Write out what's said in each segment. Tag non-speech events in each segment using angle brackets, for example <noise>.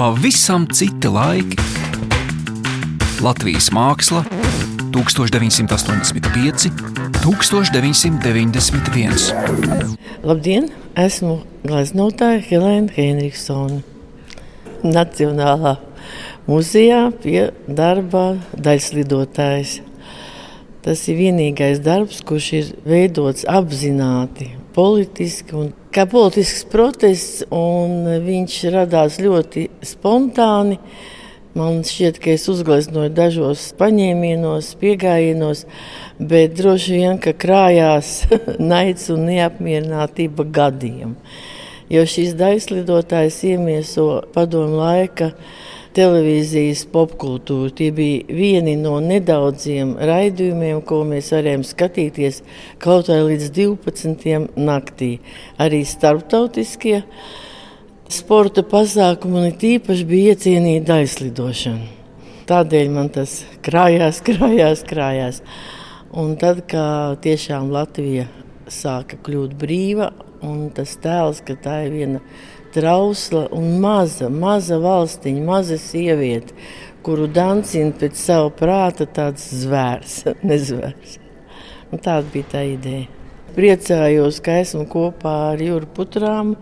pavisam citi laiki. Latvijas māksla 1985, 1991. Labdien! Esmu gleznotāja Helēna Henriksona. Nacionālā muzejā pie darba daļslidotājs. Tas ir vienīgais darbs, kurš ir veidots apzināti, politiski un kā politisks protests, un viņš radās ļoti spontāni. Man šķiet, ka es uzgleznoju dažos paņēmienos, piegājienos, bet droši vien, ka krājās <laughs> naids un neapmierinātība gadiem. Jo šīs daļslidotājs iemieso padomu laika televīzijas popkultūru. Tie bija vieni no nedaudziem raidījumiem, ko mēs varējām skatīties kaut vai līdz 12. naktī. Arī starptautiskie sporta pasākumi un tīpaši bija iecienīta aizlidošana. Tādēļ man tas krājās, <laughs> krājās, krājās. Un tad, kad tiešām Latvija sāka kļūt brīva, un tas tēls, ka tā ir viena trausla un maza, maza valstiņa, maza sieviete, kuru dancina pēc sava prāta tāds zvērs, <laughs> nezvērs. Un tāda bija tā ideja. Priecājos, ka esmu kopā ar Jūru Putrām,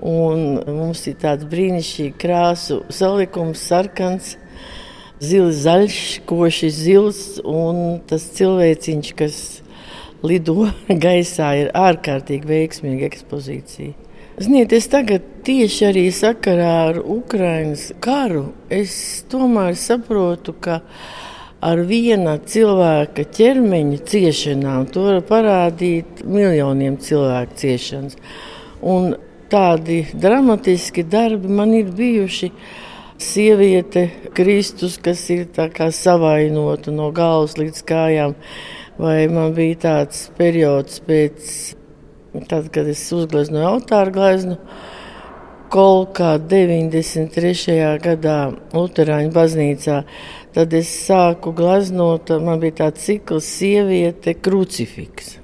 mums ir tāds brīnišķīgs krāsu salikums, sarkans, zils, zaļš, koši zils, tas cilvēciņš, kas lido <laughs> gaisā, ir ārkārtīgi veiksmīga ekspozīcija. Ziniet, es tagad tieši arī sakarā ar Ukraiņas karu, es tomēr saprotu, ka ar viena cilvēka ķermeņa ciešanām to var parādīt miljoniem cilvēku ciešanas. Un tādi dramatiski darbi man ir bijuši. Sieviete, Kristus, kas ir savainota no galvas līdz kājām, vai man bija tāds periods pēc Tad, kad es uzgleznoju altāru gleznu, Kolkā 93. gadā Lutāņu baznīcā, tad es sāku gleznot, man bija tāds cikls, sieviete, krucifiks.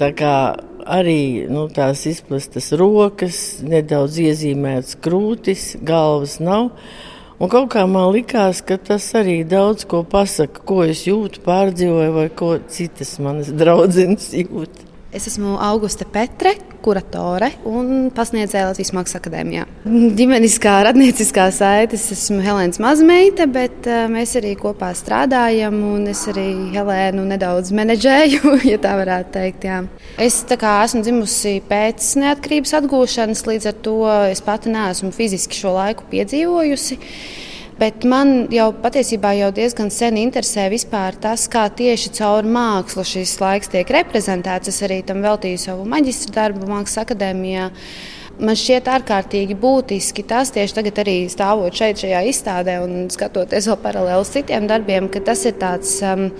Tā kā arī nu, tās izplastas rokas, nedaudz iezīmētas krūtis, galvas nav. Un kaut kā man likās, ka tas arī daudz ko pasaka, ko es jūtu, pārdzīvoju, vai ko citas manas draudzenes <laughs> jūt. Es esmu Augusta Petre, kuratore un pasniedzēja Latvijas Mākslas akadēmijā. Ģimeniskā, radnieciskā saites esmu Helēnas mazmeita, bet uh, mēs arī kopā strādājam. Es arī Helēnu nedaudz menedžēju, <laughs> ja tā varētu teikt. Jā. Es kā, esmu dzimusi pēc neatkarības atgūšanas, līdz ar to es pati neesmu fiziski šo laiku piedzīvojusi. Bet man jau patiesībā jau diezgan sen interesē tas, kā tieši caur mākslu šis laiks tiek reprezentēts. Es arī tam veltīju savu maģistra darbu Mākslas akadēmijā. Man šķiet ārkārtīgi būtiski tas, tieši tagad arī stāvot šeit, šajā izstādē un skatoties vēl paralēli citiem darbiem, ka tas ir tāds um,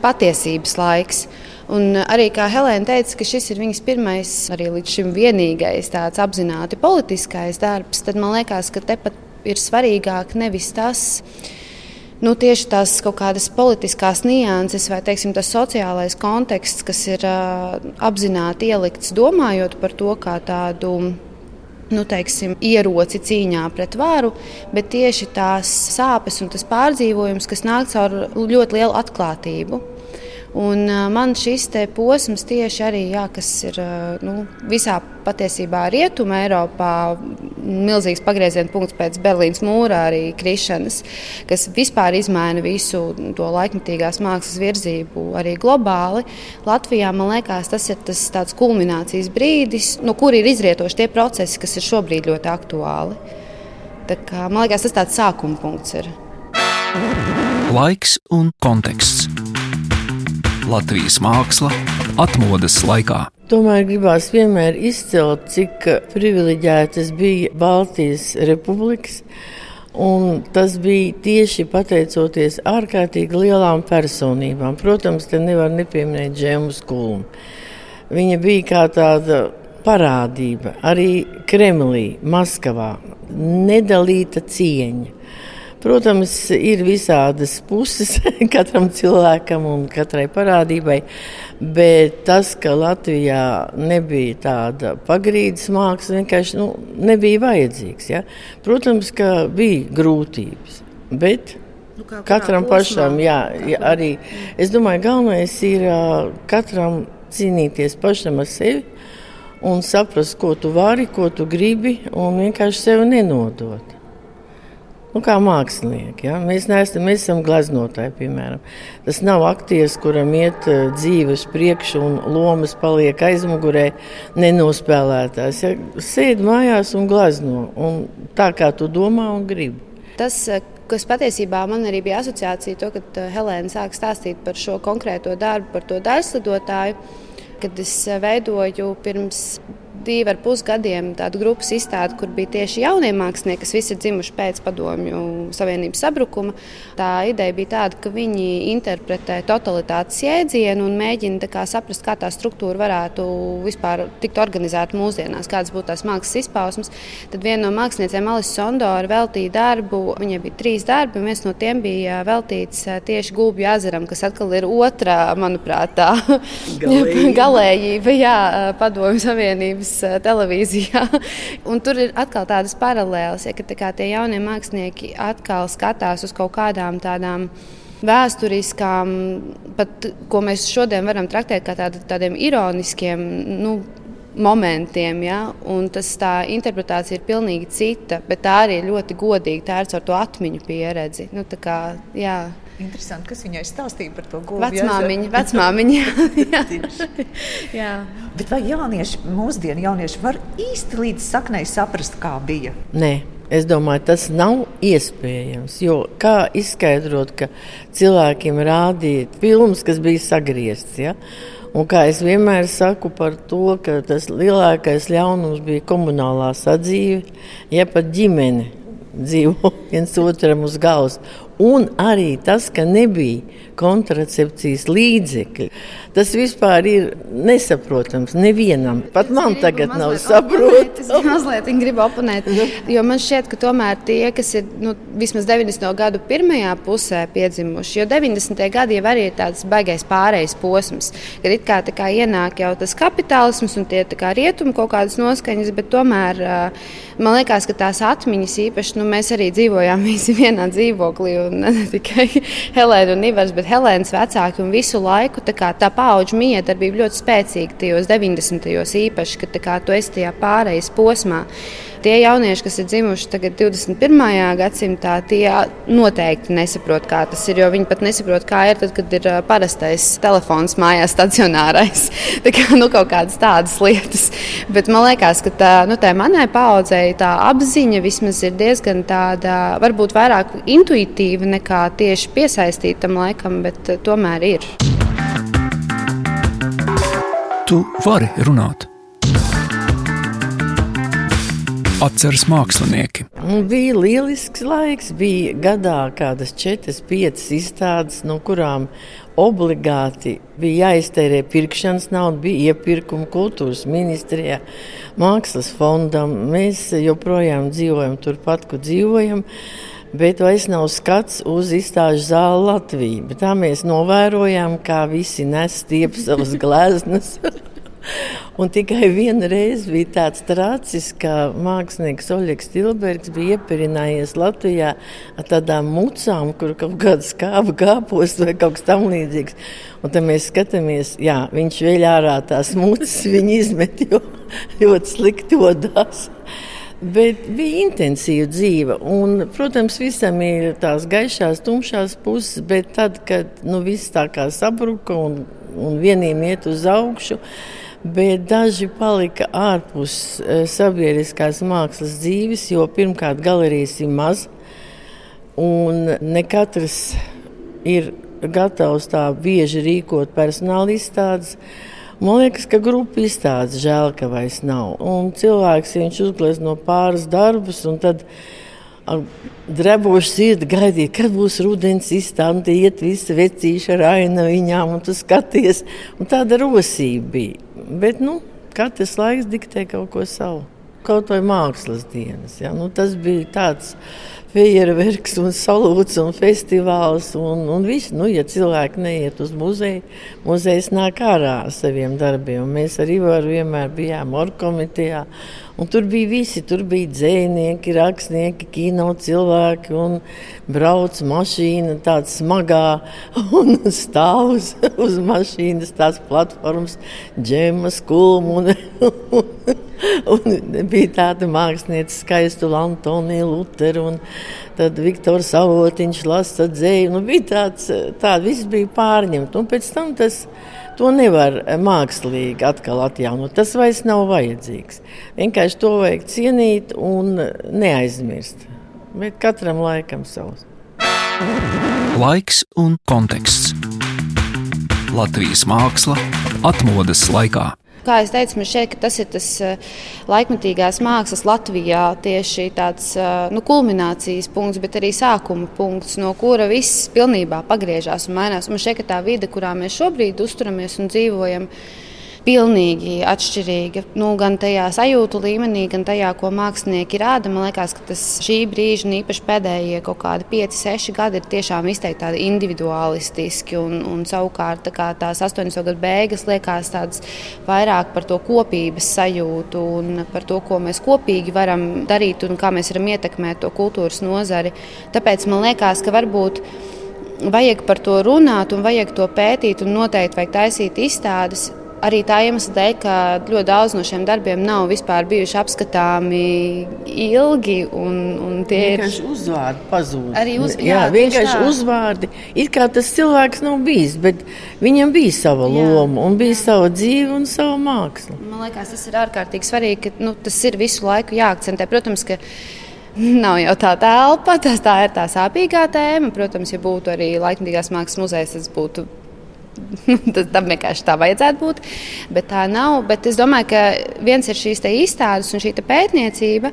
patiesības laiks. Un arī kā Helēna teica, ka šis ir viņas pirmais, arī līdz šim vienīgais tāds apzināti politiskais darbs, tad man liekas, ka tepat ir svarīgāk nevis tas, nu, tieši tās kaut kādas politiskās nianses vai teiksim, tas sociālais konteksts, kas ir uh, apzināti ielikts, domājot par to kā tādu. Nu, teiksim, ieroci cīņā pret varu, bet tieši tās sāpes un tas pārdzīvojums, kas nāk caur ļoti lielu atklātību. Un, man šis posms tieši arī, jā, kas ir nu, visā patiesībā rietumē, Eiropā, milzīgs pagrieziena punkts pēc Berlīnas mūra arī krišanas, kas vispār izmaina visu to laikmatīgās mākslas virzību arī globāli. Latvijā, man liekas, tas ir tas tāds kulminācijas brīdis, no kur ir izrietoši tie procesi, kas ir šobrīd ļoti aktuāli. Tā kā, man liekas, tas tāds sākuma punkts ir. Laiks un konteksts. Latvijas māksla atmodas laikā. Tomēr gribās vienmēr izcelt, cik privileģētas bija Baltijas republikas. Un tas bija tieši pateicoties ārkārtīgi lielām personībām. Protams, te nevar nepieminēt Džēmu Skulu. Viņa bija kā tāda parādība arī Kremlī, Maskavā. Nedalīta cieņa. Protams, ir visādas puses <laughs> katram cilvēkam un katrai parādībai, bet tas, ka Latvijā nebija tāda pagrīdes māksla, vienkārši nu, nebija vajadzīgs. Ja? Protams, ka bija grūtības, bet Nu, katram pašam, jā, jā, arī. Es domāju, galvenais ir katram cīnīties pašam ar sevi un saprast, ko tu vari, ko tu gribi, un vienkārši sevi nenodot. Nu, kā mākslinieki. Ja? Mēs, neesam, mēs gleznotāji, piemēram. Tas nav aktieris, kuram iet uh, dzīve uz priekšu un lomas paliek aizmugurē, nenospēlētājs. Ja? Sēdi mājās un glezno, un tā kā tu domā un gribi. Tas, kas patiesībā man arī bija asociācija, to, kad eh, Helēna sāk stāstīt par šo konkrēto darbu, par to daļslidotāju, kad es eh, veidoju pirms divi ar pus gadiem tādu grupas izstādi, kur bija tieši jaunie mākslinieki, kas visi ir dzimuši pēc padomju savienības sabrukuma. Tā ideja bija tāda, ka viņi interpretē totalitātes jēdzienu un mēģina kā, saprast, kā tā struktūra varētu vispār tikt organizēta mūsdienās, kādas būtu tās mākslas izpausmes. Tad viena no māksliniecēm, Alisa Sondora, veltīja darbu. Viņai bija trīs darbi, un viens no tiem bija veltīts tieši Gulbju ezeram, kas atkal ir otrā, manuprāt, tā galējība, <laughs> galējība jā, padomju savienības Eh, televīzijā. <laughs> Un tur ir atkal tādas paralēlas, ja, ka tā tie jaunie mākslinieki atkal skatās uz kaut kādām tādām vēsturiskām, pat, ko mēs šodien varam traktēt kā tāda, tādiem ironiskiem nu, momentiem. Ja? Un tas, tā interpretācija ir pilnīgi cita, bet tā arī ir ļoti godīga. Tā ir caur to atmiņu pieredzi. Nu, kā, jā. Interesanti, kas viņai stāstīja par to gūmu. Vecmāmiņa, vecmāmiņa. <laughs> jā. jā. Bet vai jaunieši, mūsdienu jaunieši var īsti līdz saknei saprast, kā bija? Nē. Es domāju, tas nav iespējams. Jo kā izskaidrot, ka cilvēkiem rādīja filmas, kas bija sagrieztas? Ja? Un kā es vienmēr saku par to, ka tas lielākais ļaunums bija komunālā sadzīve, ja pat ģimene dzīvo <laughs> viens otram uz galvas. Un arī tas, ka nebija kontracepcijas līdzekļi. Tas vispār ir nesaprotams nevienam. Pat man tagad nav saprotams. Es mazliet gribu oponēt, jo man šķiet, ka tomēr tie, kas ir nu, vismaz 90. gadu pirmajā pusē piedzimuši, jo 90. gadi jau arī ir tāds baigais pārejas posms, kad it kā, kā ienāk jau tas kapitālisms un tie kā rietumi kaut kādas noskaņas, bet tomēr man liekas, ka tās atmiņas īpaši, nu, mēs arī dzīvojām <laughs> visi vienā dzīvoklī un <laughs> ne tikai Helēna un Ivars, bet Helēnas vecāki un visu laiku tā, kā, tā paudžu miedarbība ļoti spēcīga tajos 90. gados īpaši, kad kā, tu esi tajā pārejas posmā. Tie jaunieši, kas ir dzimuši tagad 21. gadsimtā, tie noteikti nesaprot, kā tas ir. Jo viņi pat nesaprot, kā ir tad, kad ir parastais telefons mājās, stacionārais. <laughs> Tā kā nu, kaut kādas tādas lietas. Bet man liekas, ka tā, nu, tā manai paudzei tā apziņa vismaz ir diezgan tāda, varbūt vairāk intuitīva nekā tieši piesaistīta tam laikam, bet tomēr ir. Tu vari runāt. Atceras mākslinieki. Bija lielisks laiks, bija gadā kādas četras, piecas izstādes, no kurām obligāti bija jāiztērē pirkšanas nauda, bija iepirkuma kultūras ministrijā, mākslas fondam. Mēs joprojām dzīvojam turpat, kur dzīvojam. Bet vairs nav skats uz izstāžu zāli Latviju. Tā mēs novērojām, kā visi nes stiepjas savas gleznas. <laughs> <laughs> Un tikai viena reize bija tāds tracis, ka mākslinieks Oļegs Tilbergs bija iepirinājies Latvijā ar tādām mucām, kur kaut kāda skāba kāpos vai kaut kas tam līdzīgs. Un tad mēs skatāmies, jā, viņš vēl ārā tās mucas, <laughs> viņi izmet, jo ļoti slikti dodās. Bet bija intensīva dzīve. Un, protams, visam ir tās gaišās, tumšās puses, bet tad, kad nu, viss tā kā sabruka un, un vieniem iet uz augšu, bet daži palika ārpus e, sabiedriskās mākslas dzīves, jo pirmkārt galerijas ir maz, un ne katrs ir gatavs tā bieži rīkot personāla izstādes. Man liekas, ka grupa izstādes žēl, ka vairs nav. Un cilvēks, ja uzglezno no pāris darbus, un tad Dreboši sirdi gaidīja, kad būs rudens izstāde, iet visi vecīši ar ainaviņām, un tu skaties. Un tāda rosība bija. Bet nu, katrs laiks diktē kaut ko savu. Kaut vai mākslas dienas. Ja? Nu, tas bija tāds fejerverks un salūts un festivāls un, un viss. Nu, ja cilvēki neiet uz muzeju, muzejs nāk ārā ar saviem darbiem. Mēs arī vienmēr bijām orkomitejā. Tur bija visi. Tur bija dzinieki, rakstnieki, kino cilvēki un brauc mašīna, tāda smagā <laughs> un stāvus uz mašīnas, tās platformas, džemas, kulmu. Un, un <laughs> <laughs> bija tāda mākslinieca, skaista Antonija Lutera. Tad Viktors Savotiņš lasa dzēju. Nu, bija tāds, tā viss bija pārņemts. Un pēc tam tas To nevar mākslīgi atkal atjaunot. Tas vairs nav vajadzīgs. Vienkārši to vajag cienīt un neaizmirst. Bet katram laikam savs. Laiks un konteksts. Latvijas māksla atmodas laikā. Kā jau teicu, man šķiet, ka tas ir tas eh, laikmatīgās mākslas Latvijā tieši tāds eh, nu, kulminācijas punkts, bet arī sākuma punkts, no kura viss pilnībā pagriežās un mainās. Man šķiet, ka tā vide, kurā mēs šobrīd uzturamies un dzīvojam, ir pilnīgi atšķirīga. Nu, gan tajā sajūtu līmenī, gan tajā, ko mākslinieki rāda. Man liekas, ka tas šī brīža, un īpaši pēdējie kaut kādi 5, 6 gadi, ir tiešām izteikti tādi individualistiski. Un, un savukārt tā tās 80 gadu beigas liekas tādas vairāk par to kopības sajūtu un par to, ko mēs kopīgi varam darīt un kā mēs varam ietekmēt to kultūras nozari. Tāpēc man liekas, ka varbūt vajag par to runāt, un vajag to pētīt, un noteikti vajag taisīt izstādes. Arī tā iemesla dēļ, ka ļoti daudz no šiem darbiem nav vispār bijuši apskatāmi ilgi. Un, un tie vienkārši ir uzvārdi pazudis. Arī uz, jā, jā, vienkārši tā. uzvārdi. It kā tas cilvēks nav bijis, bet viņam bija sava jā. loma, un bija sava dzīve un sava māksla. Man liekas, tas ir ārkārtīgi svarīgi, ka nu, tas ir visu laiku jāakcentē. Protams, ka <laughs> Nav jau tā telpa, tas tā ir tā sāpīgā tēma. Protams, ja būtu arī laikmatīgās mākslas muzejs, tas būtu <laughs> Tam vienkārši tā vajadzētu būt. Bet tā nav. Bet es domāju, ka viens ir šīs izstādes un šī pētniecība.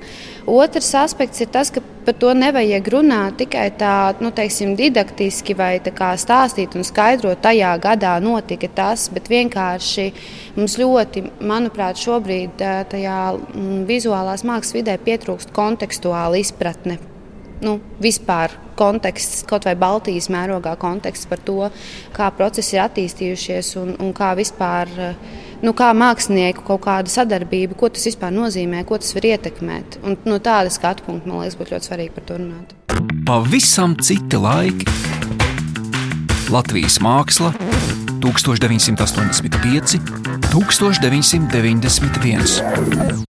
Otrs aspekts ir tas, ka par to nevajag runāt tikai tā, nu, teiksim, didaktiski vai stāstīt un skaidrot, tajā gadā notika tas, bet vienkārši mums ļoti, manuprāt, šobrīd tajā mm, vizuālās mākslas vidē pietrūkst kontekstuāla izpratne nu, vispār konteksts, kaut vai Baltijas mērogā konteksts par to, kā procesi ir attīstījušies un, un kā vispār. Nu, kā mākslinieku kaut kāda sadarbība, ko tas vispār nozīmē, ko tas var ietekmēt. Un no tāda skatu punkta man liekas, būtu ļoti svarīgi par to runāt. Pavisam citi laiki. Latvijas māksla 1985, 1991.